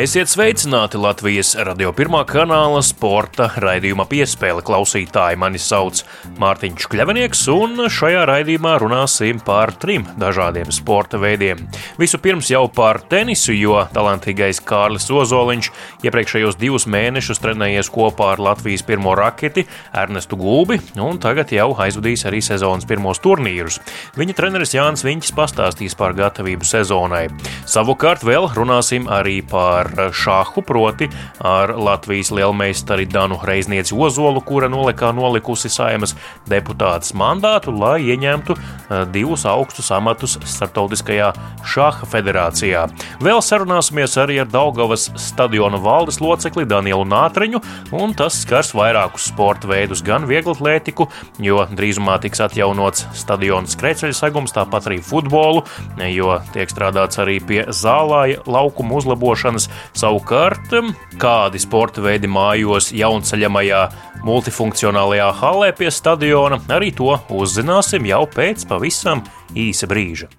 Esiet sveicināti Latvijas radio pirmā kanāla sporta raidījuma piespēle klausītāji. Mani sauc Mārtiņš Kļavinieks, un šajā raidījumā runāsim par trim dažādiem sporta veidiem. Vispirms jau par tenisu, jo talantīgais Kārlis Ozoliņš iepriekšējos divus mēnešus trenējies kopā ar Latvijas pirmo raketi Ernestu Gulbi, un tagad jau aizvadīs arī sezonas pirmos turnīrus. Viņa treneris Jānis Viņķis pastāstīs par gatavību sezonai. Savukārt vēl runāsim arī par ar šāhu, proti ar Latvijas lielmeistari Danu Reiznieci Ozolu, kura nolikā nolikusi saimas deputātas mandātu, lai ieņemtu eh, divus augstus amatus Startautiskajā šāha federācijā. Vēl sarunāsimies arī ar Daugavas stadiona valdes locekli Danielu Nātriņu, un tas skars vairākus sporta veidus, gan vieglatlētiku, jo drīzumā tiks atjaunots stadiona skrejceļa segums, tāpat arī futbolu, jo tiek strādāts arī pie zālāja laukuma uzlabošanas, Savukārt, kādi sporta veidi mājos jaunceļamajā multifunkcionālajā halē pie stadiona, arī to uzzināsim jau pēc pavisam īsa brīža.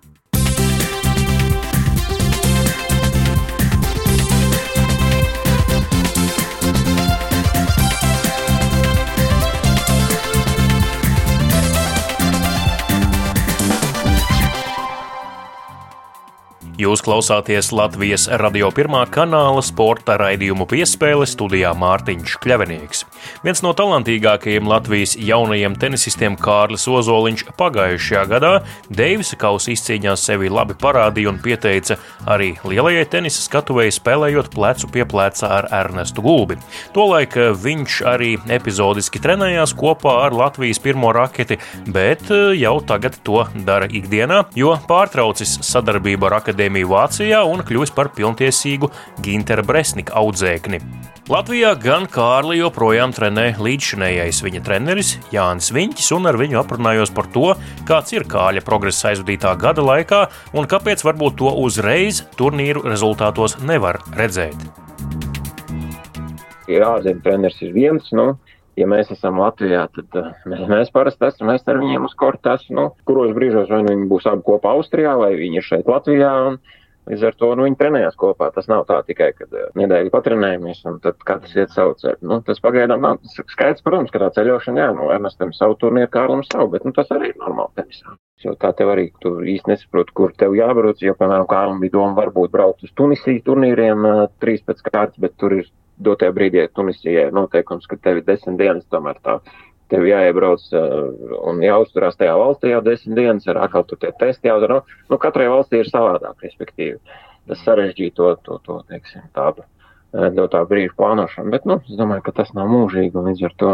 Jūs klausāties Latvijas radio pirmā kanāla sporta raidījumu piespēle studijā Mārtiņš Kļavinieks. Viens no talantīgākajiem Latvijas jaunajiem tenisistiem Kārlis Ozoliņš pagājušajā gadā Deivisa kausa izcīņās sevi labi parādīja un pieteica arī lielajai tenisa skatuvēji spēlējot plecu pie pleca ar Ernestu Gulbi. Tolaik viņš arī epizodiski trenējās kopā ar Latvijas pirmo raketi, bet jau tagad to dara ikdienā, jo pārtraucis sadarbību ar akadēmiju akadēmiju Vācijā un kļuvis par pilntiesīgu Gintera Bresnika audzēkni. Latvijā gan Kārli joprojām trenē līdzšinējais viņa treneris Jānis Viņķis, un ar viņu aprunājos par to, kāds ir kāļa progress aizvadītā gada laikā un kāpēc varbūt to uzreiz turnīru rezultātos nevar redzēt. Jāzina, treneris ir viens, nu, ja mēs esam Latvijā, tad uh, mēs, mēs parasti esam mēs ar viņiem uz kortas, nu, kuros brīžos vai nu viņi būs abi kopā Austrijā, vai viņi ir šeit Latvijā. Un, Līdz ar to nu, viņi trenējās kopā. Tas nav tā tikai, kad uh, nedēļu patrenējamies un tad katrs iet savu ceļu. Nu, tas pagaidām nav skaidrs, protams, ka tā ceļošana, jā, nu, Ernestam savu turnīru, Kārlim savu, bet nu, tas arī ir normāli tenisā. Jo kā tev arī tu īsti nesaproti, kur tev jābrauc, jo, piemēram, Kārlim bija doma varbūt braukt uz Tunisiju turnīriem uh, trīs pēc kārtas, bet tur ir dotajā brīdī Tunisijai noteikums, ka tev ir desmit dienas tomēr tā. Tev jāiebrauc uh, un jāuzturās tajā valstī jau desmit dienas, ar atkal tur tie testi jādara. Nu, nu, katrai valstī ir savādāk, respektīvi. Tas sarežģīja to, to, to teiksim, tādu uh, no tā brīža plānošanu. Bet, nu, es domāju, ka tas nav mūžīgi un līdz ar to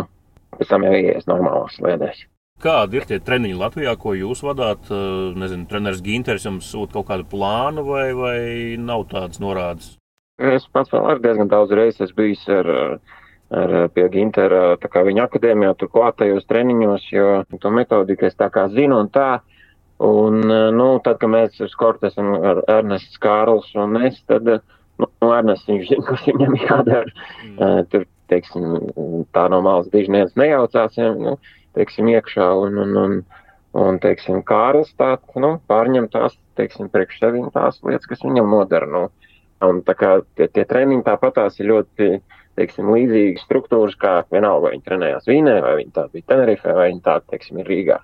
pēc tam jau ieies normālās sliedēs. Kādi ir tie treniņi Latvijā, ko jūs vadāt? Uh, nezinu, treneris Ginters jums sūta kaut kādu plānu vai, vai nav tādas norādes? Es pats vēl ar diezgan daudz reizes esmu bijis ar, ar pie Gintera, tā kā viņa akadēmijā, tur klātajos treniņos, jo to metodiku es tā kā zinu un tā. Un, nu, tad, kad mēs uz korta esam ar Ernests Kārls un es, tad, nu, Ernests viņš zina, kas viņam jādara. Mm. Tur, teiksim, tā no malas diži neviens nejaucās, ja, nu, teiksim, iekšā un, un, un, un teiksim, Kārls tā, nu, pārņem tās, teiksim, priekš sevīm tās lietas, kas viņam nodara. Nu, Un tā kā tie, tie treniņi tāpatās ir ļoti, teiksim, līdzīgi struktūras, kā vienalga, vai viņi trenējās Vīnē, vai viņi tā bija Tenerifē, vai viņi tā, teiksim, ir Rīgā.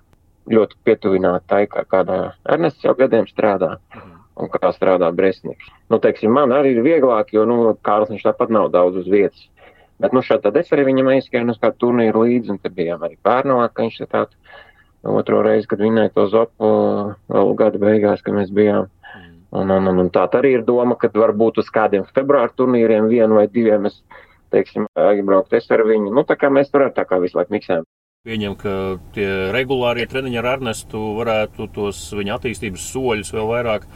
Ļoti pietuvināti tai, kā kādā Ernests jau gadiem strādā un kā strādā Bresniks. Nu, teiksim, man arī ir vieglāk, jo, nu, Kārls viņš tāpat nav daudz uz vietas. Bet, nu, šādi tad es arī viņam aizskrēju uz kādu turnīru līdzi, un tad bijām arī Pērnovā, ka viņš tādu otro reizi, kad vinēja to zopu vēl gada beigās, kad mēs bijām. Un, un, un, un tā arī ir doma, ka varbūt uz kādiem februāra turnīriem, vienu vai diviem, es, teiksim, aizbraukt es ar viņu. Nu, tā kā mēs tur tā kā visu laiku miksējam. Pieņem, ka tie regulārie treniņi ar Ernestu varētu tos viņa attīstības soļus vēl vairāk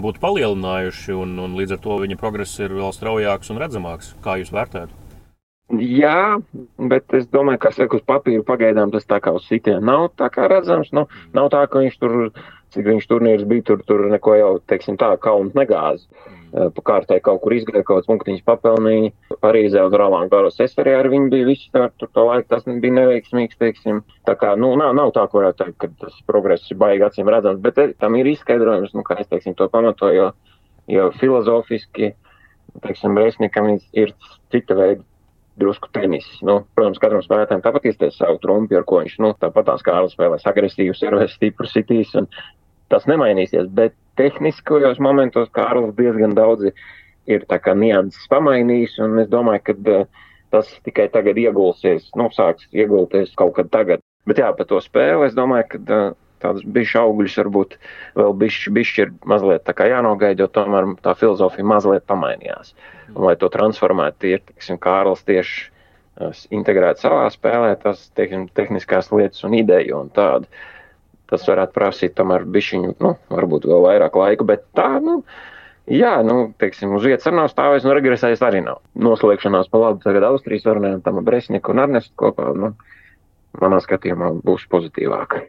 būt palielinājuši, un, un līdz ar to viņa progress ir vēl straujāks un redzamāks. Kā jūs vērtētu? Jā, bet es domāju, ka uz papīra pagaidām tas tā kā uz sitienu nav tā kā redzams. Nu, nav tā, ka viņš tur cik viņš turnīrs bija, tur, tur neko jau, teiksim tā, kauns negāzi. Mm. Pa kārtai kaut kur izgāja, kaut kāds punktiņš papelnīja. Parīzē un Roland Garos es arī ar viņu biju visu tā, tur to laiku, tas bija neveiksmīgs, teiksim. Tā kā, nu, nav, nav tā, ko varētu teikt, ka tas progress ir baigi acīm redzams, bet tam ir izskaidrojums, nu, kā es, teiksim, to pamatoju, jo, jo filozofiski teiksim, Reisnikam ir cita veida drusku tenis. Nu, protams, katram spēlētājam tāpat izties savu trumpi, ar ko viņš, nu, tāpat tās kā spēlēs agresīvus, servēs stipru sitīs, un tas nemainīsies, bet tehniskajos momentos Kārlis diezgan daudzi ir nianses pamainījis, un es domāju, ka uh, tas tikai tagad iegulsies, nu, sāks iegulties kaut kad tagad. Bet jā, par to spēli es domāju, ka uh, tādas bišķi augļus varbūt vēl bišķi, bišķi ir mazliet tā kā jānogaida, jo tomēr tā filozofija mazliet pamainījās. Un, lai to transformētu, tie ir, teiksim, Kārls tieši integrēt savā spēlē, tas, teiksim, tehniskās lietas un ideju un tādu. Tas varētu prasīt tomēr bišķiņu, nu, varbūt vēl vairāk laika, bet tā, nu, jā, nu, teiksim, uz vietas arī nav stāvējis, nu, regresējis arī nav. Noslēgšanās pa labu tagad Austrijas varnēm, tam Bresniku un Arnestu kopā, nu, manā skatījumā būs pozitīvāk.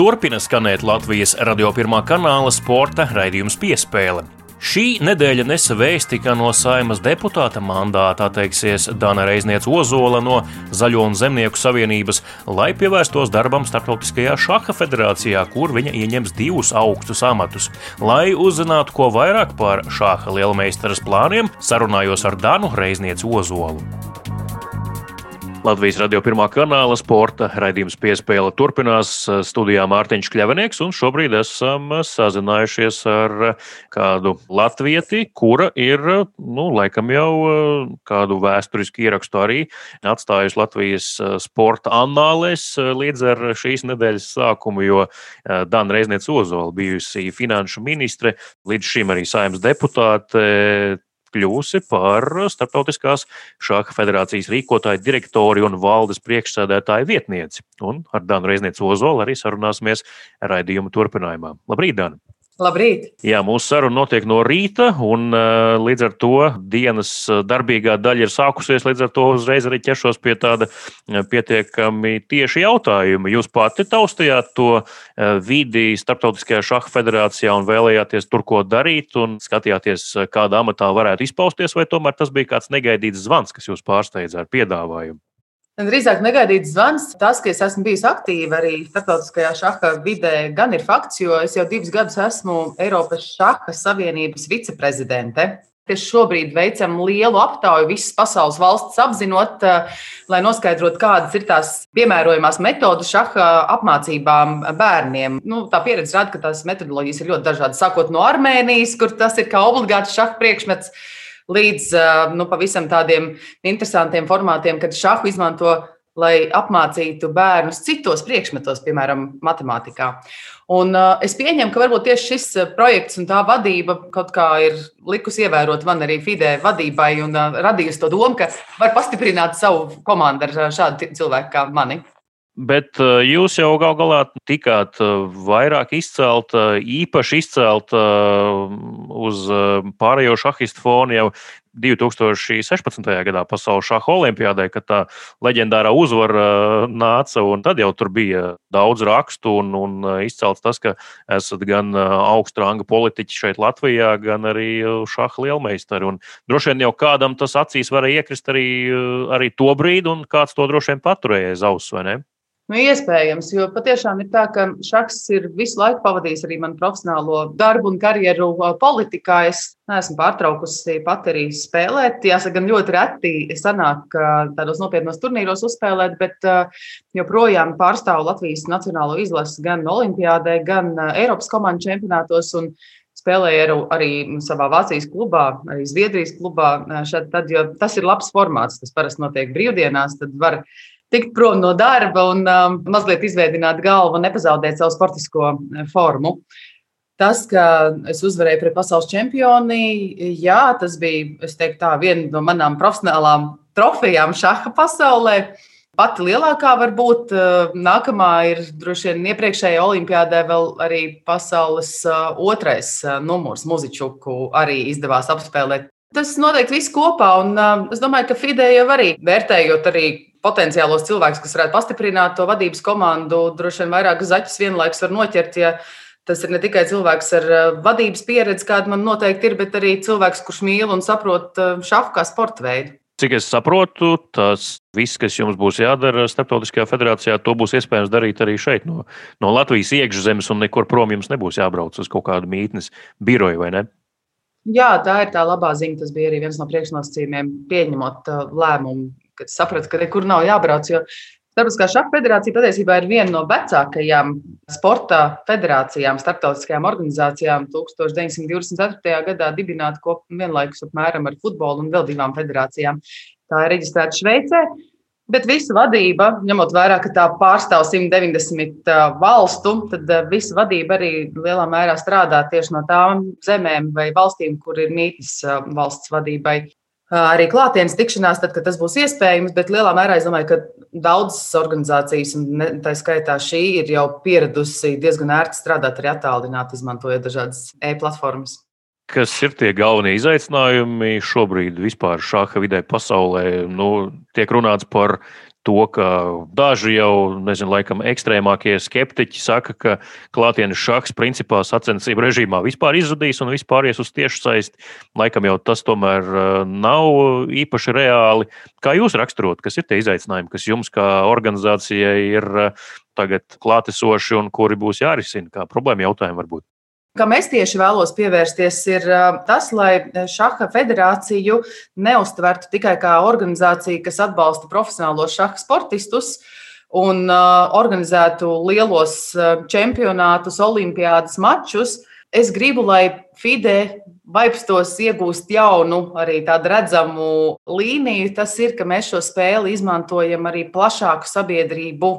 Turpina skanēt Latvijas radio pirmā kanāla sporta raidījums piespēle. Šī nedēļa nesa vēsti, ka no saimas deputāta mandāta atteiksies Dana Reizniece Ozola no Zaļo un Zemnieku savienības, lai pievērstos darbam Startautiskajā šaha federācijā, kur viņa ieņems divus augstus amatus. Lai uzzinātu ko vairāk par šāha lielmeistaras plāniem, sarunājos ar Danu Reiznieci Ozolu. Latvijas radio pirmā kanāla sporta raidījums piespēle turpinās studijā Mārtiņš Kļavinieks, un šobrīd esam sazinājušies ar kādu latvieti, kura ir, nu, laikam jau kādu vēsturisku ierakstu arī atstājusi Latvijas sporta annālēs līdz ar šīs nedēļas sākumu, jo Dana Reizniec Ozola bijusi finanšu ministre, līdz šim arī saimnes deputāte, kļūsi par Startautiskās šāda federācijas rīkotāju, direktori un valdes priekšsēdētāju vietnieci. Un ar Danu Reiznieci Ozolu arī sarunāsimies raidījuma turpinājumā. Labrīt, Dana! Labrīt! Jā, mūsu saruna notiek no rīta, un uh, līdz ar to dienas darbīgā daļa ir sākusies. Līdz ar to uzreiz arī ķeršos pie tāda pietiekami tieši jautājuma. Jūs pati taustījāt to vidi Startautiskajā šaha federācijā un vēlējāties tur ko darīt, un skatījāties, kādā amatā varētu izpausties, vai tomēr tas bija kāds negaidīts zvans, kas jūs pārsteidza ar piedāvājumu? Drīzāk negaidīts zvans. Tas, ka es esmu bijis aktīva arī starptautiskajā šaha vidē, gan ir fakts, jo es jau divus gadus esmu Eiropas šaha savienības viceprezidente. Tieši šobrīd veicam lielu aptauju visas pasaules valsts apzinot, eh, lai noskaidrotu, kādas ir tās piemērojamās metodas šaha apmācībām bērniem. Nu, tā pieredze rāda, ka tās metodoloģijas ir ļoti dažādas, sākot no Armēnijas, kur tas ir kā obligāts šaha priekšmets līdz nu, pavisam tādiem interesantiem formātiem, kad šahu izmanto, lai apmācītu bērnus citos priekšmetos, piemēram, matemātikā. Un, es pieņemu, ka varbūt tieši šis projekts un tā vadība kaut kā ir likusi ievērot man arī FIDE vadībai un radījusi to domu, ka var pastiprināt savu komandu ar šādu cilvēku kā mani. Bet jūs jau gal galā tikāt vairāk izcelt, īpaši izcelt uz pārējo šahistu fonu jau 2016. gadā Pasaules šāda olimpiādē, kad tā leģendārā uzvara nāca, tad jau tur bija daudz rakstu un, un izcelts tas, ka esat gan augsta ranga politiķi šeit Latvijā, gan arī šāda lielmeistari. Un droši vien jau kādam tas acīs varēja iekrist arī, arī to brīdi, un kāds to droši vien paturēja aiz auss, vai ne? Nu, iespējams, jo patiešām ir tā, ka šachs ir visu laiku pavadījis arī manu profesionālo darbu un karjeru politikā. Es neesmu pārtraukusi pat arī spēlēt. Jāsaka, gan ļoti reti sanāk tādos nopietnos turnīros uzspēlēt, bet joprojām pārstāvu Latvijas nacionālo izlasi gan Olimpiādē, gan Eiropas komandu čempionātos. Un spēlēju arī savā Vācijas klubā, arī Zviedrijas klubā. Šad, tad, tas ir labs formāts. Tas parasti notiek brīvdienās. Tad var tikt prom no darba un um, mazliet izveidot galvu un nepazaudēt savu sportisko eh, formu. Tas, ka es uzvarēju pret pasaules čempioni, jā, tas bija teiktu, tā, viena no manām profesionālām trofejām šaha pasaulē. Pati lielākā varbūt eh, nākamā ir droši vien iepriekšējā olimpiādē vēl arī pasaules eh, otrais numurs muzičuku arī izdevās apspēlēt. Tas noteikti viss kopā, un es domāju, ka Fide jau arī vērtējot arī potenciālos cilvēkus, kas varētu pastiprināt to vadības komandu. Droši vien vairāk zaķus vienlaikus var noķert, ja Tas ir ne tikai cilvēks ar vadības pieredzi, kāda man noteikti ir, bet arī cilvēks, kurš mīl un saprot šādu kā sporta veidu. Cik es saprotu, tas viss, kas jums būs jādara Startautiskajā federācijā, to būs iespējams darīt arī šeit, no, no Latvijas iekšzemes, un nekur prom jums nebūs jābrauc uz kaut kādu mītnes biroju, vai ne? Jā, tā ir tā labā ziņa. Tas bija arī viens no priekšnosacījumiem, pieņemot uh, lēmumu, kad sapratu, ka nekur nav jābrauc. Jo Starptautiskā šaha federācija patiesībā ir viena no vecākajām sporta federācijām, starptautiskajām organizācijām. 1924. gadā dibināta kopā vienlaikus apmēram ar futbolu un vēl divām federācijām. Tā ir reģistrēta Šveicē. Bet visa vadība, ņemot vērā, ka tā pārstāv 190 valstu, tad visa vadība arī lielā mērā strādā tieši no tām zemēm vai valstīm, kur ir mītnes valsts vadībai arī klātienes tikšanās, tad, kad tas būs iespējams. Bet lielā mērā es domāju, ka daudzas organizācijas, un tā skaitā šī, ir jau pieradusi diezgan ērti strādāt arī attālināti, izmantojot dažādas e-platformas. Kas ir tie galvenie izaicinājumi šobrīd vispār šāda vidē pasaulē? Nu, tiek runāts par to, ka daži jau, nezinu, laikam ekstrēmākie skeptiķi saka, ka klātienes šachs principā sacensību režīmā vispār izzudīs un vispār ies uz tiešsaisti. Laikam jau tas tomēr uh, nav īpaši reāli. Kā jūs raksturot, kas ir tie izaicinājumi, kas jums kā organizācijai ir uh, tagad klātesoši un kuri būs jārisina, kā problēma jautājumi varbūt? Kam es tieši vēlos pievērsties, ir tas, lai šaha federāciju neuztvertu tikai kā organizāciju, kas atbalsta profesionālos šaha sportistus un organizētu lielos čempionātus, olimpiādas mačus. Es gribu, lai FIDE vaipstos iegūst jaunu, arī tādu redzamu līniju. Tas ir, ka mēs šo spēli izmantojam arī plašāku sabiedrību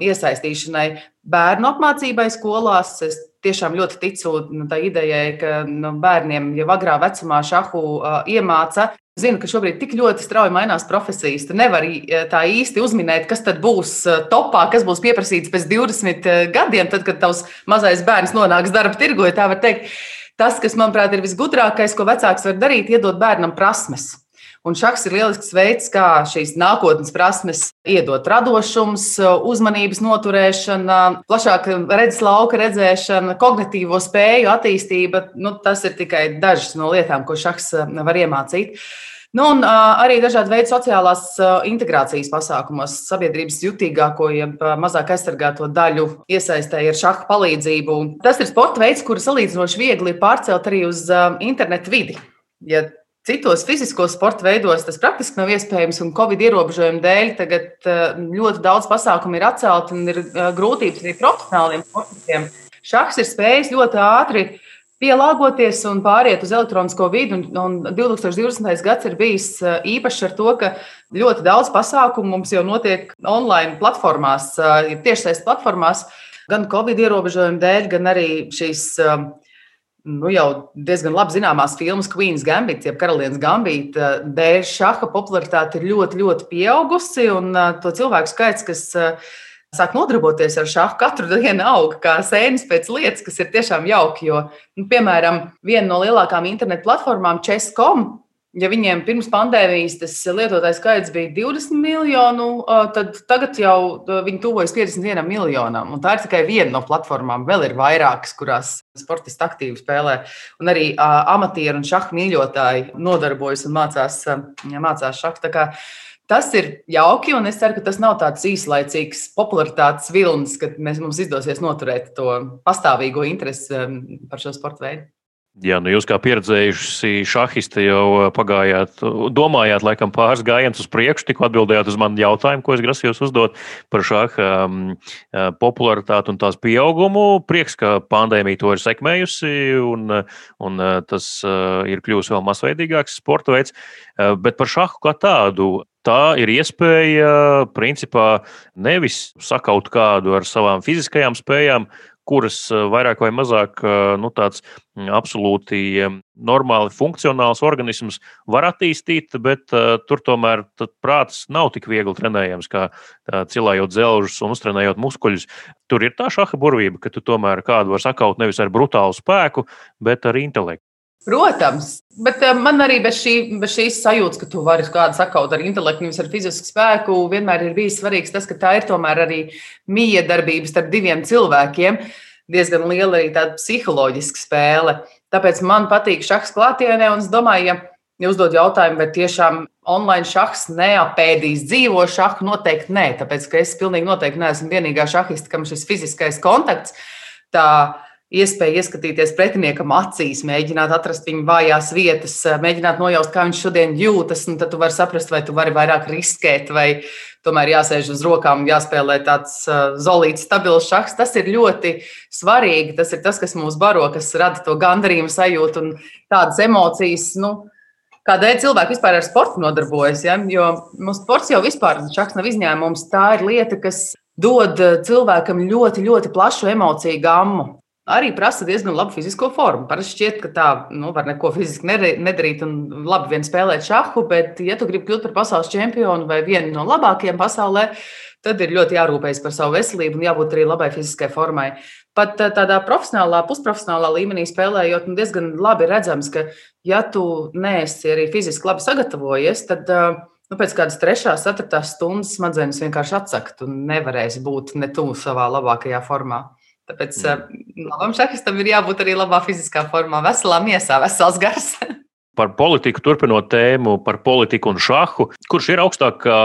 iesaistīšanai, bērnu apmācībai skolās. Es tiešām ļoti ticu nu, tā idejai, ka nu, bērniem jau agrā vecumā šahu uh, iemāca. Zinu, ka šobrīd tik ļoti strauji mainās profesijas. Tu nevari tā īsti uzminēt, kas tad būs topā, kas būs pieprasīts pēc 20 gadiem, tad, kad tavs mazais bērns nonāks darba tirgu. Ja tā var teikt, tas, kas manuprāt ir visgudrākais, ko vecāks var darīt, iedot bērnam prasmes. Un šachs ir lielisks veids, kā šīs nākotnes prasmes iedot radošums, uzmanības noturēšana, plašāka redzes lauka redzēšana, kognitīvo spēju attīstība. Nu, tas ir tikai dažas no lietām, ko šachs var iemācīt. Nu, un uh, arī dažādi veidi sociālās uh, integrācijas pasākumos, sabiedrības jutīgāko, jeb uh, mazāk aizsargāto daļu iesaistēja ar šādu palīdzību. Tas ir sporta veids, kuru salīdzinoši viegli pārcelt arī uz uh, internetu vidi. Ja Citos fiziskos sporta veidos tas praktiski nav iespējams, un Covid ierobežojumu dēļ tagad eh, ļoti daudz pasākumu ir atcelti un ir eh, grūtības arī profesionāliem sportistiem. Šachs ir spējis ļoti ātri pielāgoties un pāriet uz elektronisko vidi. Un, un 2020. gads ir bijis eh, īpašs ar to, ka ļoti daudz pasākumu mums jau notiek online platformās, tiešsaistes platformās, gan Covid ierobežojumu dēļ, gan arī šīs nu, jau diezgan labi zināmās filmas Queen's Gambit, jeb Karalienes Gambita, dēļ šaha popularitāte ir ļoti, ļoti pieaugusi. Un to cilvēku skaits, kas sāk nodarboties ar šādu katru dienu, aug kā sēnes pēc lietas, kas ir tiešām jauki. Jo, nu, piemēram, viena no lielākajām internetu platformām, Chess.com, Ja viņiem pirms pandēmijas tas lietotājs skaits bija 20 miljonu, tad tagad jau viņi tuvojas 51 miljonam. Un tā ir tikai viena no platformām. Vēl ir vairākas, kurās sportisti aktīvi spēlē. Un arī amatieru un šahu mīļotāji nodarbojas un mācās, mācās šahu. Tas ir jauki, un es ceru, ka tas nav tāds īslaicīgs popularitātes vilnis, kad mēs, mums izdosies noturēt to pastāvīgo interesi par šo sporta veidu. Jā, nu jūs kā pieredzējuši šahiste jau eh, pagājāt, domājāt, laikam, pāris gājienus uz priekšu, tikko atbildējāt uz manu jautājumu, ko es grasījos uzdot par šāda um, eh, popularitāti un tās pieaugumu. Prieks, ka pandēmija to ir sekmējusi un, un tas uh, ir kļuvis vēl masveidīgāks sporta veids. Uh, bet par šādu kā tādu tā ir iespēja principā nevis sakaut kādu ar savām fiziskajām spējām, kuras eh, vairāk vai mazāk eh, nu, tāds mm, absolūti normāli funkcionāls organisms var attīstīt, bet tur tomēr prāts nav tik viegli trenējams, kā cilājot dzelžus un uztrenējot muskuļus. Tur ir tā šaha burvība, ka tu tomēr kādu var sakaut nevis ar brutālu spēku, bet ar intelektu. Protams, bet man arī bez, šī, bez šīs sajūtas, ka tu vari kādu sakaut ar intelektu, nevis ar fizisku spēku, vienmēr ir bijis svarīgs tas, ka tā ir tomēr arī miedarbība starp diviem cilvēkiem. Diezgan liela arī tāda psiholoģiska spēle. Tāpēc man patīk šachs klātienē, un es domāju, ja Ja uzdod jautājumu, vai tiešām online šachs neapēdīs dzīvo šahu, noteikti nē, tāpēc ka es pilnīgi noteikti neesmu vienīgā šahista, kam šis fiziskais kontakts, tā iespēja ieskatīties pretiniekam acīs, mēģināt atrast viņa vājās vietas, mēģināt nojaust, kā viņš šodien jūtas, tad tu vari saprast, vai tu vari vairāk riskēt, vai tomēr jāsēž uz rokām, jāspēlē tāds zolīts, stabils šachs. Tas ir ļoti svarīgi. Tas ir tas, kas mūs baro, kas rada to gandarījumu sajūtu un tādas emocijas. Nu, Kādēļ cilvēki vispār ar sportu nodarbojas? Ja? Jo mums sports jau vispār nav izņēmums. Tā ir lieta, kas dod cilvēkam ļoti, ļoti plašu emociju gammu. Arī prasa diezgan labu fizisko formu. Parasti šķiet, ka tā nu, var neko fiziski nedarīt un labi vien spēlēt šahu, bet, ja tu gribi kļūt par pasaules čempionu vai vienu no labākajiem pasaulē, tad ir ļoti jārūpējas par savu veselību un jābūt arī labai fiziskai formai. Pat eh, tādā profesionālā, pusprofesionālā līmenī spēlējot, nu, diezgan labi redzams, ka, ja tu neesi arī fiziski labi sagatavojies, tad eh, nu, pēc kādas trešās, ceturtās stundas smadzenes vienkārši atsakt un nevarēs būt ne tuvu savā labākajā formā. Tāpēc mm. Labam šahistam ir jābūt arī labā fiziskā formā, veselā miesā, vesels gars. par politiku, turpinot tēmu par politiku un šahu. Kurš ir augstākā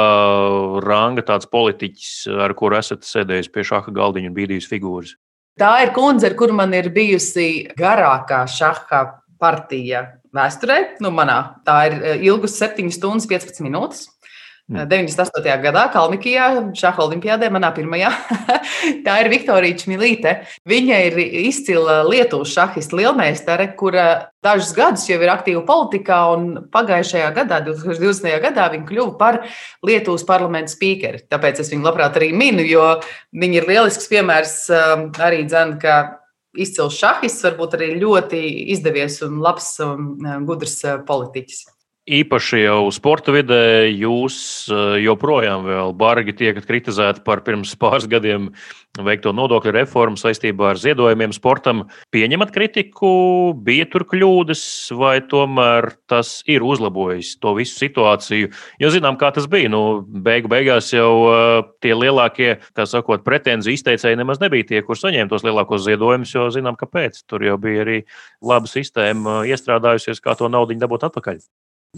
ranga tāds politiķis, ar kuru esat sēdējis pie šaha galdiņa un bīdījis figūras? Tā ir kundze, ar kuru man ir bijusi garākā šaha partija vēsturē. Nu, manā. Tā ir ilgus 7 stundas 15 minūtes. 98. Mm. gadā Kalnikijā, šāda olimpiādē, manā pirmajā. tā ir Viktorija Čmilīte. Viņa ir izcila Lietuvas šahista lielmeistare, kura dažus gadus jau ir aktīva politikā, un pagājušajā gadā, 2020. gadā, viņa kļuva par Lietuvas parlamentu spīkeri. Tāpēc es viņu labprāt arī minu, jo viņa ir lielisks piemērs arī dzēn, ka izcils šahists, varbūt arī ļoti izdevies un labs un gudrs politiķis. Īpaši jau sporta vidē jūs eh, joprojām bargi tiekat kritizēti par pirms pāris gadiem veikto nodokļu reformu saistībā ar ziedojumiem sportam. Pieņemat kritiku, bija tur kļūdas, vai tomēr tas ir uzlabojis to visu situāciju? Jo zinām, kā tas bija. Nu, beigu beigās jau uh, tie lielākie, kā sakot, pretenziju izteicēji nemaz nebija tie, kur saņēma tos lielākos ziedojumus, jo zinām, kāpēc. Tur jau bija arī laba sistēma iestrādājusies, kā to naudu dabūt atpakaļ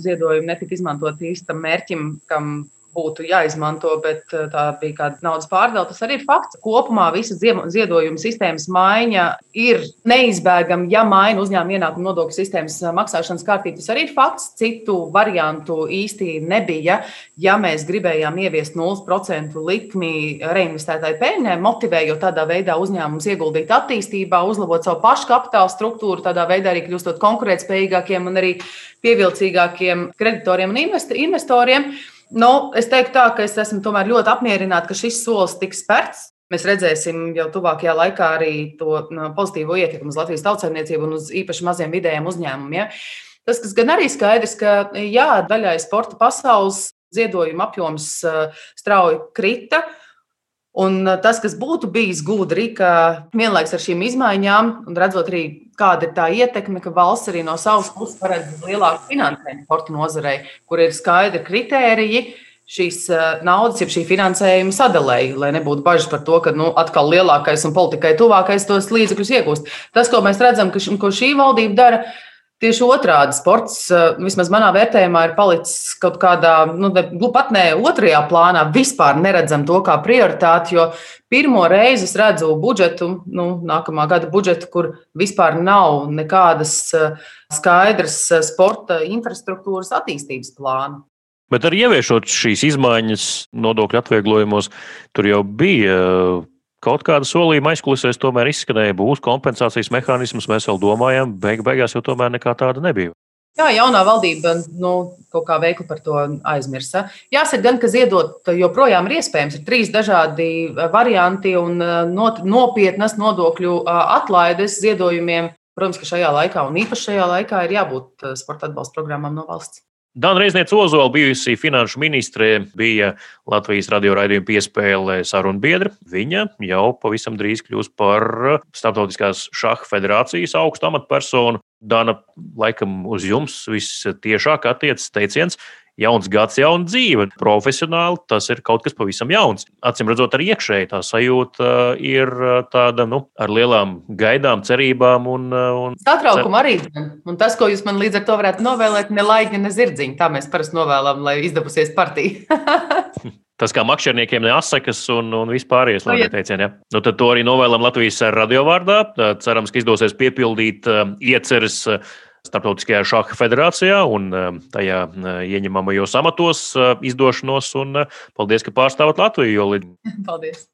ziedojumi netika izmantoti īstam mērķim, kam būtu jāizmanto, bet eh, tā bija kāda naudas pārdala. Tas arī ir fakts. Kopumā visa ziedojuma sistēmas maiņa ir neizbēgama, ja maina uzņēmuma ienākuma nodokļu sistēmas eh, maksāšanas kārtību. Tas arī ir fakts. Citu variantu īsti nebija. Ja mēs gribējām ieviest 0% likmi reinvestētāju peļņai, motivējot tādā veidā uzņēmumus ieguldīt attīstībā, uzlabot savu pašu kapitāla struktūru, tādā veidā arī kļūstot konkurētspējīgākiem un arī pievilcīgākiem kreditoriem un investoriem. Nu, es teiktu, tā, ka es esmu ļoti apmierināta, ka šis solis tiks spērts. Mēs redzēsim jau tuvākajā laikā arī to nu, pozitīvo ietekmi uz Latvijas tautsājumniecību un uz īpaši maziem vidējiem uzņēmumiem. Ja? Tas, kas gan arī skaidrs, ka jā, daļai sporta pasaules ziedojuma apjoms strauji krita. Un tas, kas būtu bijis gudri, ka vienlaikus ar šīm izmaiņām, un redzot arī, kāda ir tā ietekme, ka valsts arī no savas puses paredz lielāku finansējumu sporta nozarei, kur ir skaidri kritēriji šīs naudas, jeb šī finansējuma sadalēji, lai nebūtu bažas par to, ka nu, atkal lielākais un politikai tuvākais tos līdzekļus iegūst. Tas, ko mēs redzam, ka, ko šī valdība dara, Tieši otrādi sports, eh, vismaz manā vērtējumā, ir palicis kaut kādā, nu, pat ne otrajā plānā, vispār neredzam to kā prioritāti, jo pirmo reizi es redzu budžetu, nu, nākamā gada budžetu, kur vispār nav nekādas eh, skaidras eh, sporta infrastruktūras attīstības plāna. Bet arī ieviešot šīs izmaiņas nodokļu atvieglojumos, tur jau bija Kaut kāda solījuma aizkulisēs tomēr izskanēja, būs kompensācijas mehānisms. Mēs vēl domājam, beig beigās jau tomēr nekā tāda nebija. Jā, jaunā valdība nu, kaut kā veikli par to aizmirsa. Jāsaka, gan, ka ziedot joprojām ir iespējams. Ir trīs dažādi varianti un nopietnas nodokļu atlaides ziedojumiem. Protams, ka šajā laikā un īpaši šajā laikā ir jābūt sporta atbalsta programmām no valsts. Dana Reizniece Ozola, bijusī finanšu ministre, bija Latvijas radio raidījuma piespēle sarunu biedra. Viņa jau pavisam drīz kļūs par Startautiskās šaha federācijas augstu amatpersonu. Dana, laikam uz jums vistiešāk attiecas teiciens, jauns gads, jauna dzīve. Profesionāli tas ir kaut kas pavisam jauns. Acīm redzot, arī iekšēji tā sajūta ir tāda nu, ar lielām gaidām, cerībām un, un satraukumu arī. Un tas, ko jūs man līdz ar to varētu novēlēt, ne laika, ne zirdziņu. Tā mēs parasti novēlam, lai izdevusies partija. Tas kā makšķerniekiem neasakas un, un vispārējais no, teicieni, ja. nu, tad to arī novēlam Latvijas radio vārdā. Cerams, ka izdosies piepildīt ieceres Startautiskajā šāda federācijā un tajā ieņemamajos amatos izdošanos. Un paldies, ka pārstāvat Latviju. Jo... Paldies!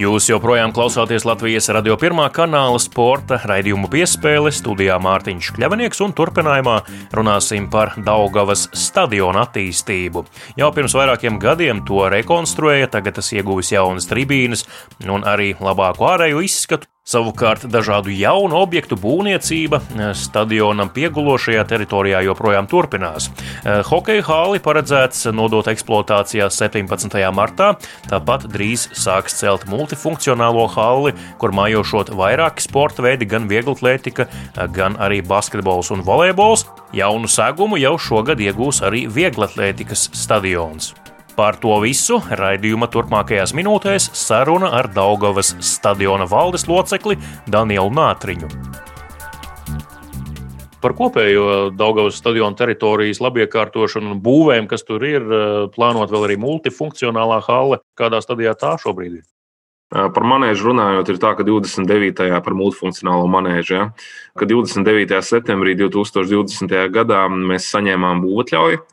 Jūs joprojām klausāties Latvijas radio pirmā kanāla sporta raidījumu piespēle studijā Mārtiņš Kļavinieks un turpinājumā runāsim par Daugavas stadionu attīstību. Jau pirms vairākiem gadiem to rekonstruēja, tagad tas ieguvis jaunas tribīnes un arī labāku ārēju izskatu. Savukārt dažādu jaunu objektu būvniecība eh, stadionam piegulošajā teritorijā joprojām turpinās. Eh, hokeja hāli paredzēts nodot eksploatācijā 17. martā, tāpat drīz sāks celt multifunkcionālo halli, kur mājošot vairāki sporta veidi, gan vieglatlētika, eh, gan arī basketbols un volejbols. Jaunu segumu jau šogad iegūs arī vieglatlētikas stadions. Par to visu raidījuma turpmākajās minūtēs saruna ar Daugavas stadiona valdes locekli Danielu Nātriņu. Par kopējo Daugavas stadiona teritorijas labiekārtošanu un būvēm, kas tur ir, plānot vēl arī multifunkcionālā hale. Kādā stadijā tā šobrīd ir? Par manēžu runājot, ir tā, ka 29. par multifunkcionālo manēžu, ja, ka 29. septembrī 2020. gadā mēs saņēmām būvatļauju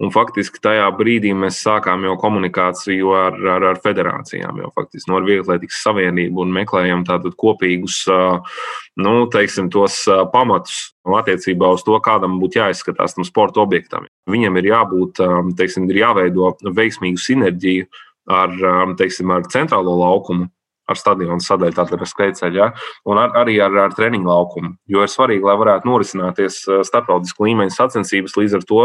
Un faktiski tajā brīdī mēs sākām jau komunikāciju ar, ar, ar federācijām, jau faktiski no Vieglatlētikas savienību un meklējam tādus kopīgus, nu, teiksim, tos pamatus attiecībā uz to, kādam būtu jāizskatās tam sporta objektam. Viņam ir jābūt, teiksim, ir jāveido veiksmīgu sinerģiju ar, teiksim, ar centrālo laukumu ar stadionu sadaļu, tātad ar skrejceļu, ja? un ar, arī ar, ar treniņu laukumu. Jo ir svarīgi, lai varētu norisināties uh, starptautisku līmeņa sacensības. Līdz ar to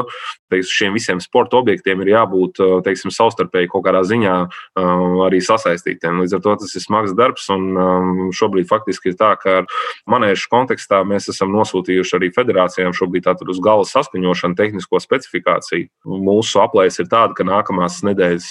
teiksim, šiem visiem sporta objektiem ir jābūt uh, teiksim, savstarpēji kaut kādā ziņā uh, arī sasaistītiem. Līdz ar to tas ir smags darbs, un šobrīd faktiski ir tā, ka manēžu kontekstā mēs esam nosūtījuši arī federācijām šobrīd tātad uz gala saskaņošanu, tehnisko specifikāciju. Mūsu aplēs ir tāda, ka nākamās nedēļas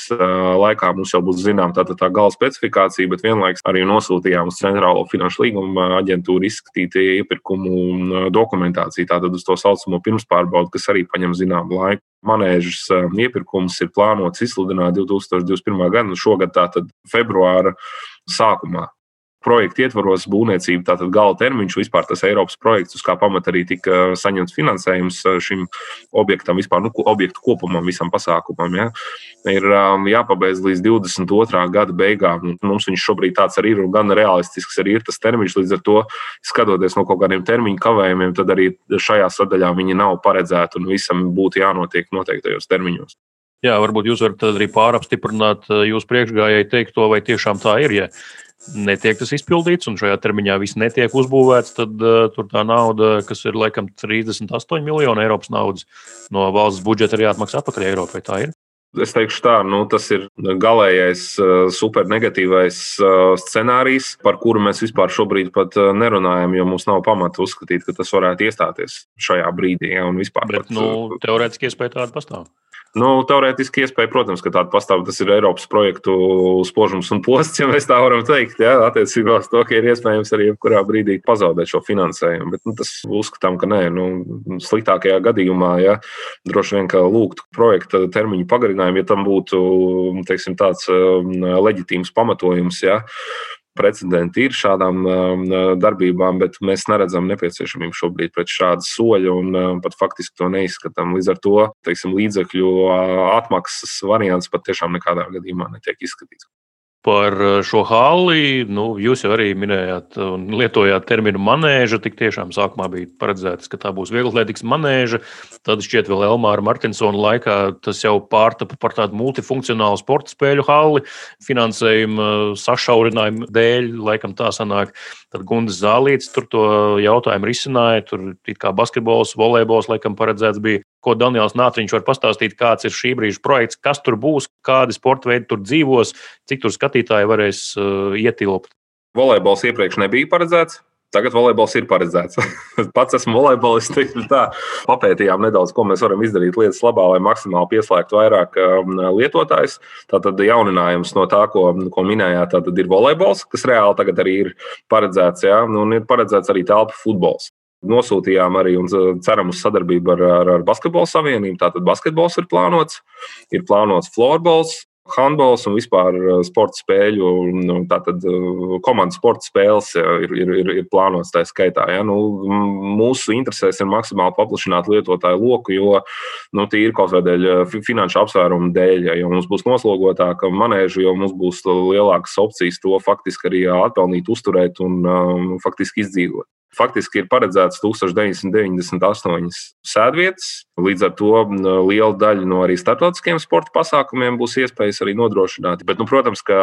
laikā mums jau būs zināma tā, tā gala specifikācija, bet vienlaikus vienlaikus arī nosūtījām uz Centrālo finanšu līguma aģentūru izskatīt iepirkumu dokumentāciju, tātad uz to saucamo pirmspārbaudu, kas arī paņem zināmu laiku. Manēžas iepirkums ir plānots izsludināt 2021. gada, šogad tātad februāra sākumā projekta ietvaros būvniecība, tātad gala termiņš, vispār tas Eiropas projekts, uz kā pamata arī tika saņemts finansējums uh, šim objektam, vispār nu, objektu kopumam, visam pasākumam. Ja, ir um, jāpabeidz līdz 22. gada beigām. Mums viņš šobrīd tāds arī ir un gan realistisks arī ir tas termiņš. Līdz ar to, skatoties no kaut kādiem termiņu kavējumiem, tad arī šajā sadaļā viņi nav paredzēti un visam būtu jānotiek noteiktajos termiņos. Jā, varbūt jūs varat arī pārapstiprināt uh, jūsu priekšgājēji teikto, vai tiešām tā ir. Ja netiek tas izpildīts, un šajā termiņā viss netiek uzbūvēts, tad uh, tur tā nauda, kas ir laikam 38 miljoni Eiropas naudas no valsts budžeta, ir jāatmaksā atpakaļ Eiropai. Tā ir. Es teikšu, tā nu, tas ir galīgais, super negatīvais scenārijs, par kuru mēs vispār šobrīd pat nerunājam, jo mums nav pamata uzskatīt, ka tas varētu iestāties šajā brīdī. Ja, Bet, pat, nu, teorētiski iespēja tāda pastāv. Nu, teorētiski iespēja, protams, ka tāda pastāv. Tas ir Eiropas projektu spožums un posts, ja mēs tā varam teikt. Jā, attiecībā uz to, ka ir iespējams arī jebkurā brīdī pazaudēt šo finansējumu. Bet nu, tas uzskatām, ka nē, nu, sliktākajā gadījumā, ja droši vien, ka lūgtu projekta termiņu pagarinājumu, ja tam būtu teiksim, tāds um, leģitīms pamatojums. Ja, precedenti ir šādām um, darbībām, bet mēs neredzam nepieciešamību šobrīd pēc šāda soļa un um, pat faktiski to neizskatām. Līdz ar to teiksim, līdzekļu uh, atmaksas variants pat tiešām nekādā gadījumā netiek izskatīts par eh, šo halli. Nu, jūs jau arī minējāt un lietojāt terminu manēža. Tik tiešām sākumā bija paredzēts, ka tā būs vieglatlētīgas manēža. Tad šķiet, vēl Elmāra Martinsona laikā tas jau pārtapa par tādu multifunkcionālu sporta spēļu halli. Finansējuma sašaurinājuma dēļ, laikam tā sanāk. Tad Gundas Zālīts tur to jautājumu risināja. Tur kā basketbols, volejbols, laikam paredzēts bija. Ko Daniels Nātriņš var pastāstīt, kāds ir šī brīža projekts, kas tur būs, kādi sporta veidi tur dzīvos, cik tur skatītāji varēs uh, ietilpt. Volejbols iepriekš nebija paredzēts. Tagad volejbols ir paredzēts. Pats esmu volejbolists. Papētījām nedaudz, ko mēs varam izdarīt lietas labā, lai maksimāli pieslēgtu vairāk um, lietotājus. Tātad jauninājums no tā, ko, ko minējāt, ir volejbols, kas reāli tagad arī ir paredzēts. Nu, un ir paredzēts arī telpu futbols. Nosūtījām arī un uh, ceram uz sadarbību ar, ar, ar Basketbalu savienību. Tātad basketbols ir plānots, ir plānots florbols, handbols un vispār uh, sporta spēļu, nu, tātad uh, komandas sporta spēles ir, ir, ir, ir plānotas tā skaitā. Ja? Nu, mūsu interesēs ir maksimāli paplašināt lietotāju loku, jo nu, tīri kaut kādēļ finanšu apsvērumu dēļ, ja mums būs noslogotāka manēža, jo mums būs lielākas opcijas to faktiski arī atpelnīt, uzturēt un um, faktiski izdzīvot. Faktiski ir paredzēts 1998 sēdvietas. Līdz ar to liela daļa no arī starptautiskiem sporta pasākumiem būs iespējas arī nodrošināt. Bet, nu, protams, ka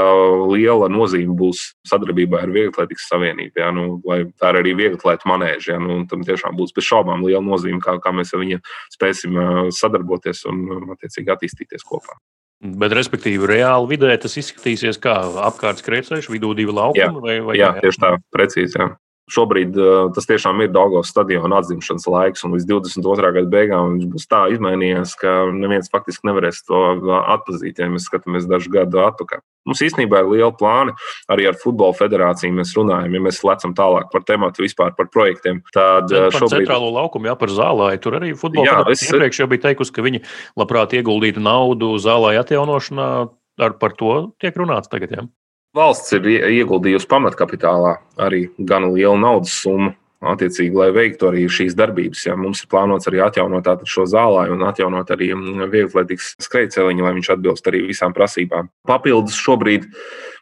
liela nozīme būs sadarbībā ar Vieglatlētikas savienību. Ja, nu, tā ir arī vieglatlētu manēža. Ja, nu, tam tiešām būs bez šaubām liela nozīme, kā, kā mēs ar viņu spēsim sadarboties un attiecīgi attīstīties kopā. Bet, respektīvi, reāli vidē tas izskatīsies kā apkārt skrejceļš, vidū divi laukumi. Jā, vai, vai jā, jā, tieši tā, precīzi. Jā. Šobrīd tas tiešām ir Dāngos stadiona atzimšanas laiks, un līdz 22. gada beigām viņš būs tā izmainījies, ka neviens faktiski nevarēs to atpazīt, ja mēs skatāmies dažu gadu atpakaļ. Mums īstenībā ir liela plāna arī ar Futbola federāciju. Mēs runājam, ja mēs lecam tālāk par tematu, vispār par projektiem. Tad par šobrīd... centrālo laukumu, jā, par zālāju. Tur arī Futbola jā, es... iepriekš jau bija teikusi, ka viņi labprāt ieguldītu naudu zālāju atjaunošanā. Ar par to tiek runāts tagad. Jā. Valsts ir ieguldījusi pamatkapitālā arī gan lielu naudas summu, attiecīgi, lai veiktu arī šīs darbības. Ja mums ir plānots arī atjaunot šo zālāju un atjaunot arī mm, vieglietīgas skrejceliņu, lai viņš atbilst arī visām prasībām. Papildus šobrīd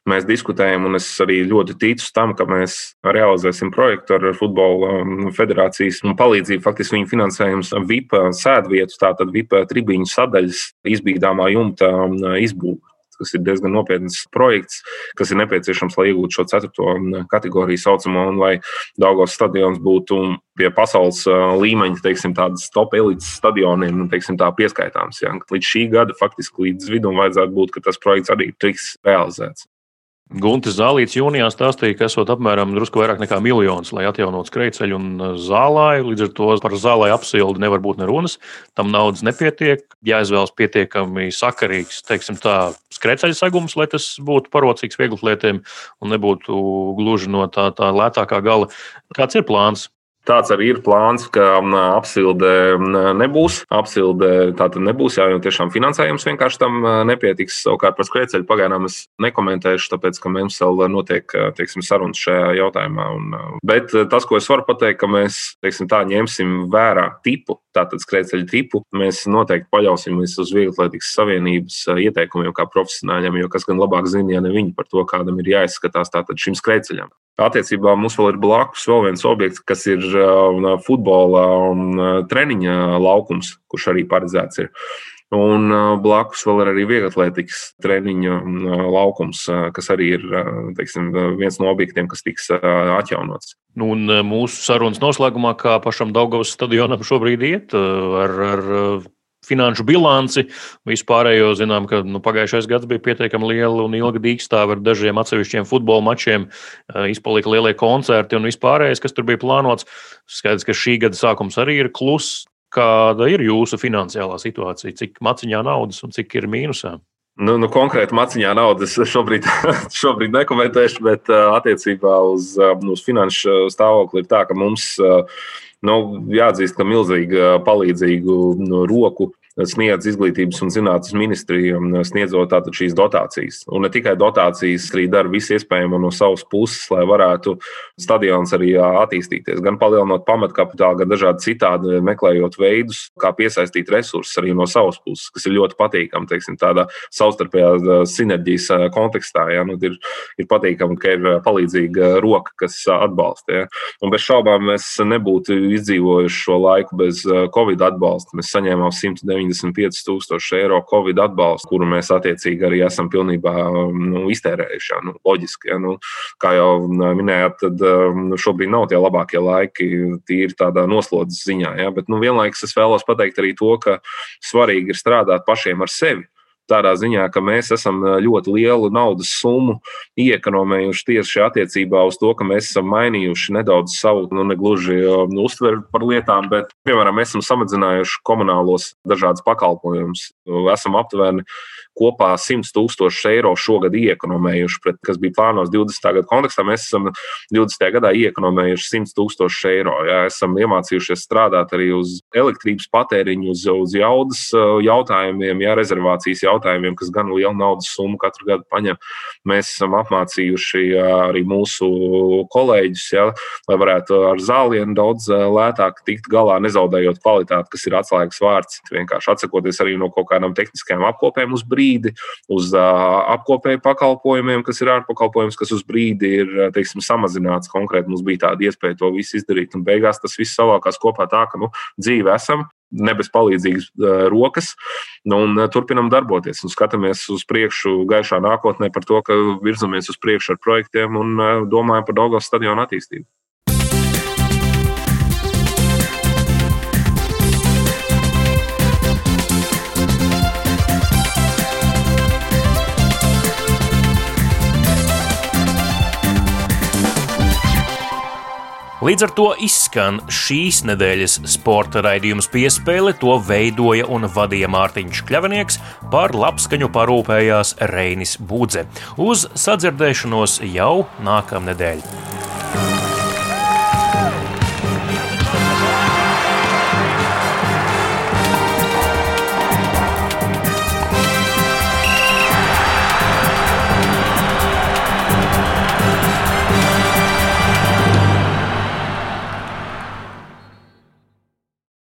mēs diskutējam, un es arī ļoti ticu tam, ka mēs realizēsim projektu ar Futbola mm, federācijas palīdzību. Faktiski viņa finansējums VIP sēdvietu, tātad VIP tribīņu sadaļas izbīdāmā jumta mm, izbūve kas ir diezgan nopietns projekts, kas ir nepieciešams, lai iegūtu šo ceturto kategoriju saucamo, un lai Daugos stadions būtu pie pasaules līmeņa, teiksim, tādas top elites stadioniem, nu, teiksim, tā pieskaitāms. Ja. Līdz šī gada faktiski līdz vidum vajadzētu būt, ka tas projekts arī tiks realizēts. Guntis Zālīts jūnijā stāstīja, ka esot apmēram drusku vairāk nekā miljons, lai atjaunotu skrejceļu un uh, zālāju. Līdz ar to par zālāju apsildi nevar būt nerunas. Tam naudas nepietiek. Jāizvēlas pietiekami sakarīgs, teiksim tā, skrejceļa segums, lai tas būtu parocīgs vieglietiem un nebūtu gluži no tā, tā lētākā gala. Kāds ir plāns? Tāds arī ir plāns, ka apsilde nebūs. Apsilde tā tad nebūs, jā, jo tiešām finansējums vienkārši tam nepietiks. Savukārt par skrejceļu pagaidām es nekomentēšu, tāpēc, ka mums vēl notiek teiksim, sarunas šajā jautājumā. Un, bet tas, ko es varu pateikt, ka mēs teiksim, tā, ņemsim vērā tipu, tātad skrejceļu tipu, mēs noteikti paļausimies uz Vieglatlētikas savienības ieteikumiem kā profesionāļiem, jo kas gan labāk zina, ja ne viņi par to, kādam ir jāizskatās šim skrejceļam. Attiecībā mums vēl ir blakus vēl viens objekts, kas ir uh, futbola un uh, treniņa laukums, kurš arī paredzēts ir. Un uh, blakus vēl ir arī vieglatlētikas treniņa laukums, kas arī ir teiksim, viens no objektiem, kas tiks atjaunots. Nu, un mūsu sarunas noslēgumā, kā pašam Daugavas stadionam šobrīd iet ar, ar finanšu bilanci. Vispārējo zinām, ka nu, pagājušais gads bija pietiekami liela un ilga dīkstāve ar dažiem atsevišķiem futbola mačiem, izpalika lielie koncerti un vispārējais, kas tur bija plānots. Skaidrs, ka šī gada sākums arī ir kluss. Kāda ir jūsu finansiālā situācija? Cik maciņā naudas un cik ir mīnusā? Nu, nu, konkrēti, maciņā naudas šobrīd, šobrīd nekomentēšu, bet uh, attiecībā uz, uh, uz finanšu stāvokli ir tā, ka mums nu, jāatzīst, ka milzīga palīdzīgu nu, roku sniedz izglītības un zinātnes ministrija, sniedzot tātad šīs dotācijas. Un ne tikai dotācijas, arī dara visu iespējamo no savas puses, lai varētu stadions arī attīstīties. Gan palielinot pamatkapitālu, gan dažādi citādi meklējot veidus, kā piesaistīt resursus arī no savas puses, kas ir ļoti patīkami, teiksim, tādā savstarpējā sinerģijas kontekstā. Ja? Nu, ir, ir patīkami, ka ir palīdzīga roka, kas atbalsta. Ja? Un bez šaubām mēs nebūtu izdzīvojuši šo laiku bez Covid atbalsta. Mēs saņēmām 109 75 tūkstoši eiro Covid atbalstu, kuru mēs attiecīgi arī esam pilnībā nu, iztērējuši. Ja, nu, loģiski, ja, nu, kā jau minējāt, tad nu, šobrīd nav tie labākie laiki tīri tādā noslodzes ziņā. Ja, bet nu, vienlaikus es vēlos pateikt arī to, ka svarīgi ir strādāt pašiem ar sevi tādā ziņā, ka mēs esam ļoti lielu naudas summu iekonomējuši tieši attiecībā uz to, ka mēs esam mainījuši nedaudz savu, nu, negluži nu, uztveri par lietām, bet, piemēram, mēs esam samazinājuši komunālos dažādas pakalpojumus. Esam aptuveni kopā 100 tūkstoši eiro šogad iekonomējuši, pret, kas bija plānots 20. gada kontekstā. Mēs esam 20. gadā iekonomējuši 100 tūkstoši eiro. Jā, esam iemācījušies strādāt arī uz elektrības patēriņu, uz, uz jaudas jautājumiem, jā, rezervācijas jautājumiem, kas gan lielu naudas summu katru gadu paņem. Mēs esam apmācījuši jā, arī mūsu kolēģus, jā, lai varētu ar zālienu daudz lētāk tikt galā, nezaudējot kvalitāti, kas ir atslēgas vārds. Vienkārši atsakoties arī no kaut kādām tehniskajām apkopēm uz brīdi brīdi, uz apkopēju pakalpojumiem, kas ir ārpakalpojums, kas uz brīdi ir teiksim, samazināts. Konkrēti mums bija tāda iespēja to visu izdarīt, un beigās tas viss savākās kopā tā, ka nu, dzīve esam. Ne bez palīdzīgas uh, rokas, nu, un turpinam darboties. Un skatāmies uz priekšu, gaišā nākotnē par to, ka virzamies uz priekšu ar projektiem un domājam par Dāngas stadionu attīstību. Līdz ar to izskan šīs nedēļas sporta raidījums piespēle. To veidoja un vadīja Mārtiņš Kļavinieks, par labskaņu parūpējās Reinis Budze. Uz sadzirdēšanos jau nākamnedēļ!